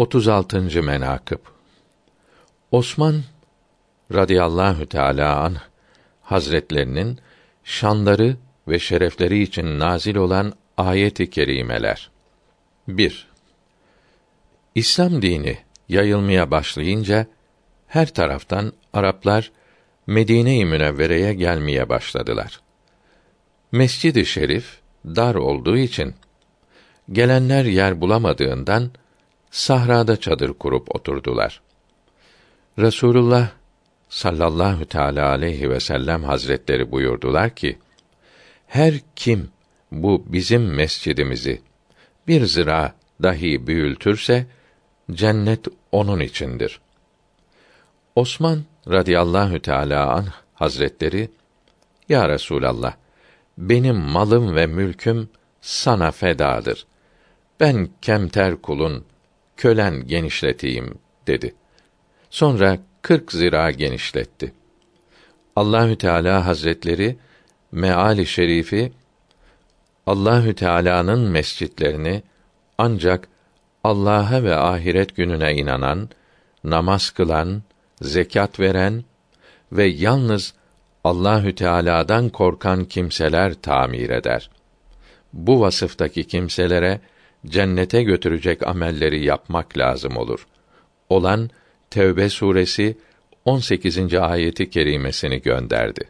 36. menakıb Osman radıyallahu teala an Hazretlerinin şanları ve şerefleri için nazil olan ayet-i kerimeler. 1. İslam dini yayılmaya başlayınca her taraftan Araplar Medine-i Münevvere'ye gelmeye başladılar. Mescid-i Şerif dar olduğu için gelenler yer bulamadığından sahrada çadır kurup oturdular. Resulullah sallallahu teala aleyhi ve sellem hazretleri buyurdular ki: Her kim bu bizim mescidimizi bir zira dahi büyültürse cennet onun içindir. Osman radıyallahu teala an hazretleri Ya Resulallah benim malım ve mülküm sana fedadır. Ben kemter kulun kölen genişleteyim dedi. Sonra kırk zira genişletti. Allahü Teala Hazretleri meali şerifi Allahü Teala'nın mescitlerini ancak Allah'a ve ahiret gününe inanan, namaz kılan, zekat veren ve yalnız Allahü Teala'dan korkan kimseler tamir eder. Bu vasıftaki kimselere cennete götürecek amelleri yapmak lazım olur. Olan Tevbe suresi 18. ayeti kerimesini gönderdi.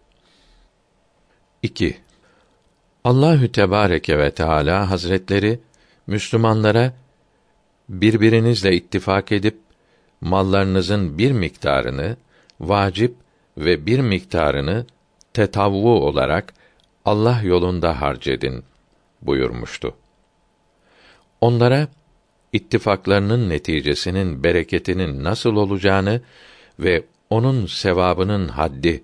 2. Allahü Tebareke ve Teala Hazretleri Müslümanlara birbirinizle ittifak edip mallarınızın bir miktarını vacip ve bir miktarını tetavvu olarak Allah yolunda harcedin buyurmuştu. Onlara ittifaklarının neticesinin bereketinin nasıl olacağını ve onun sevabının haddi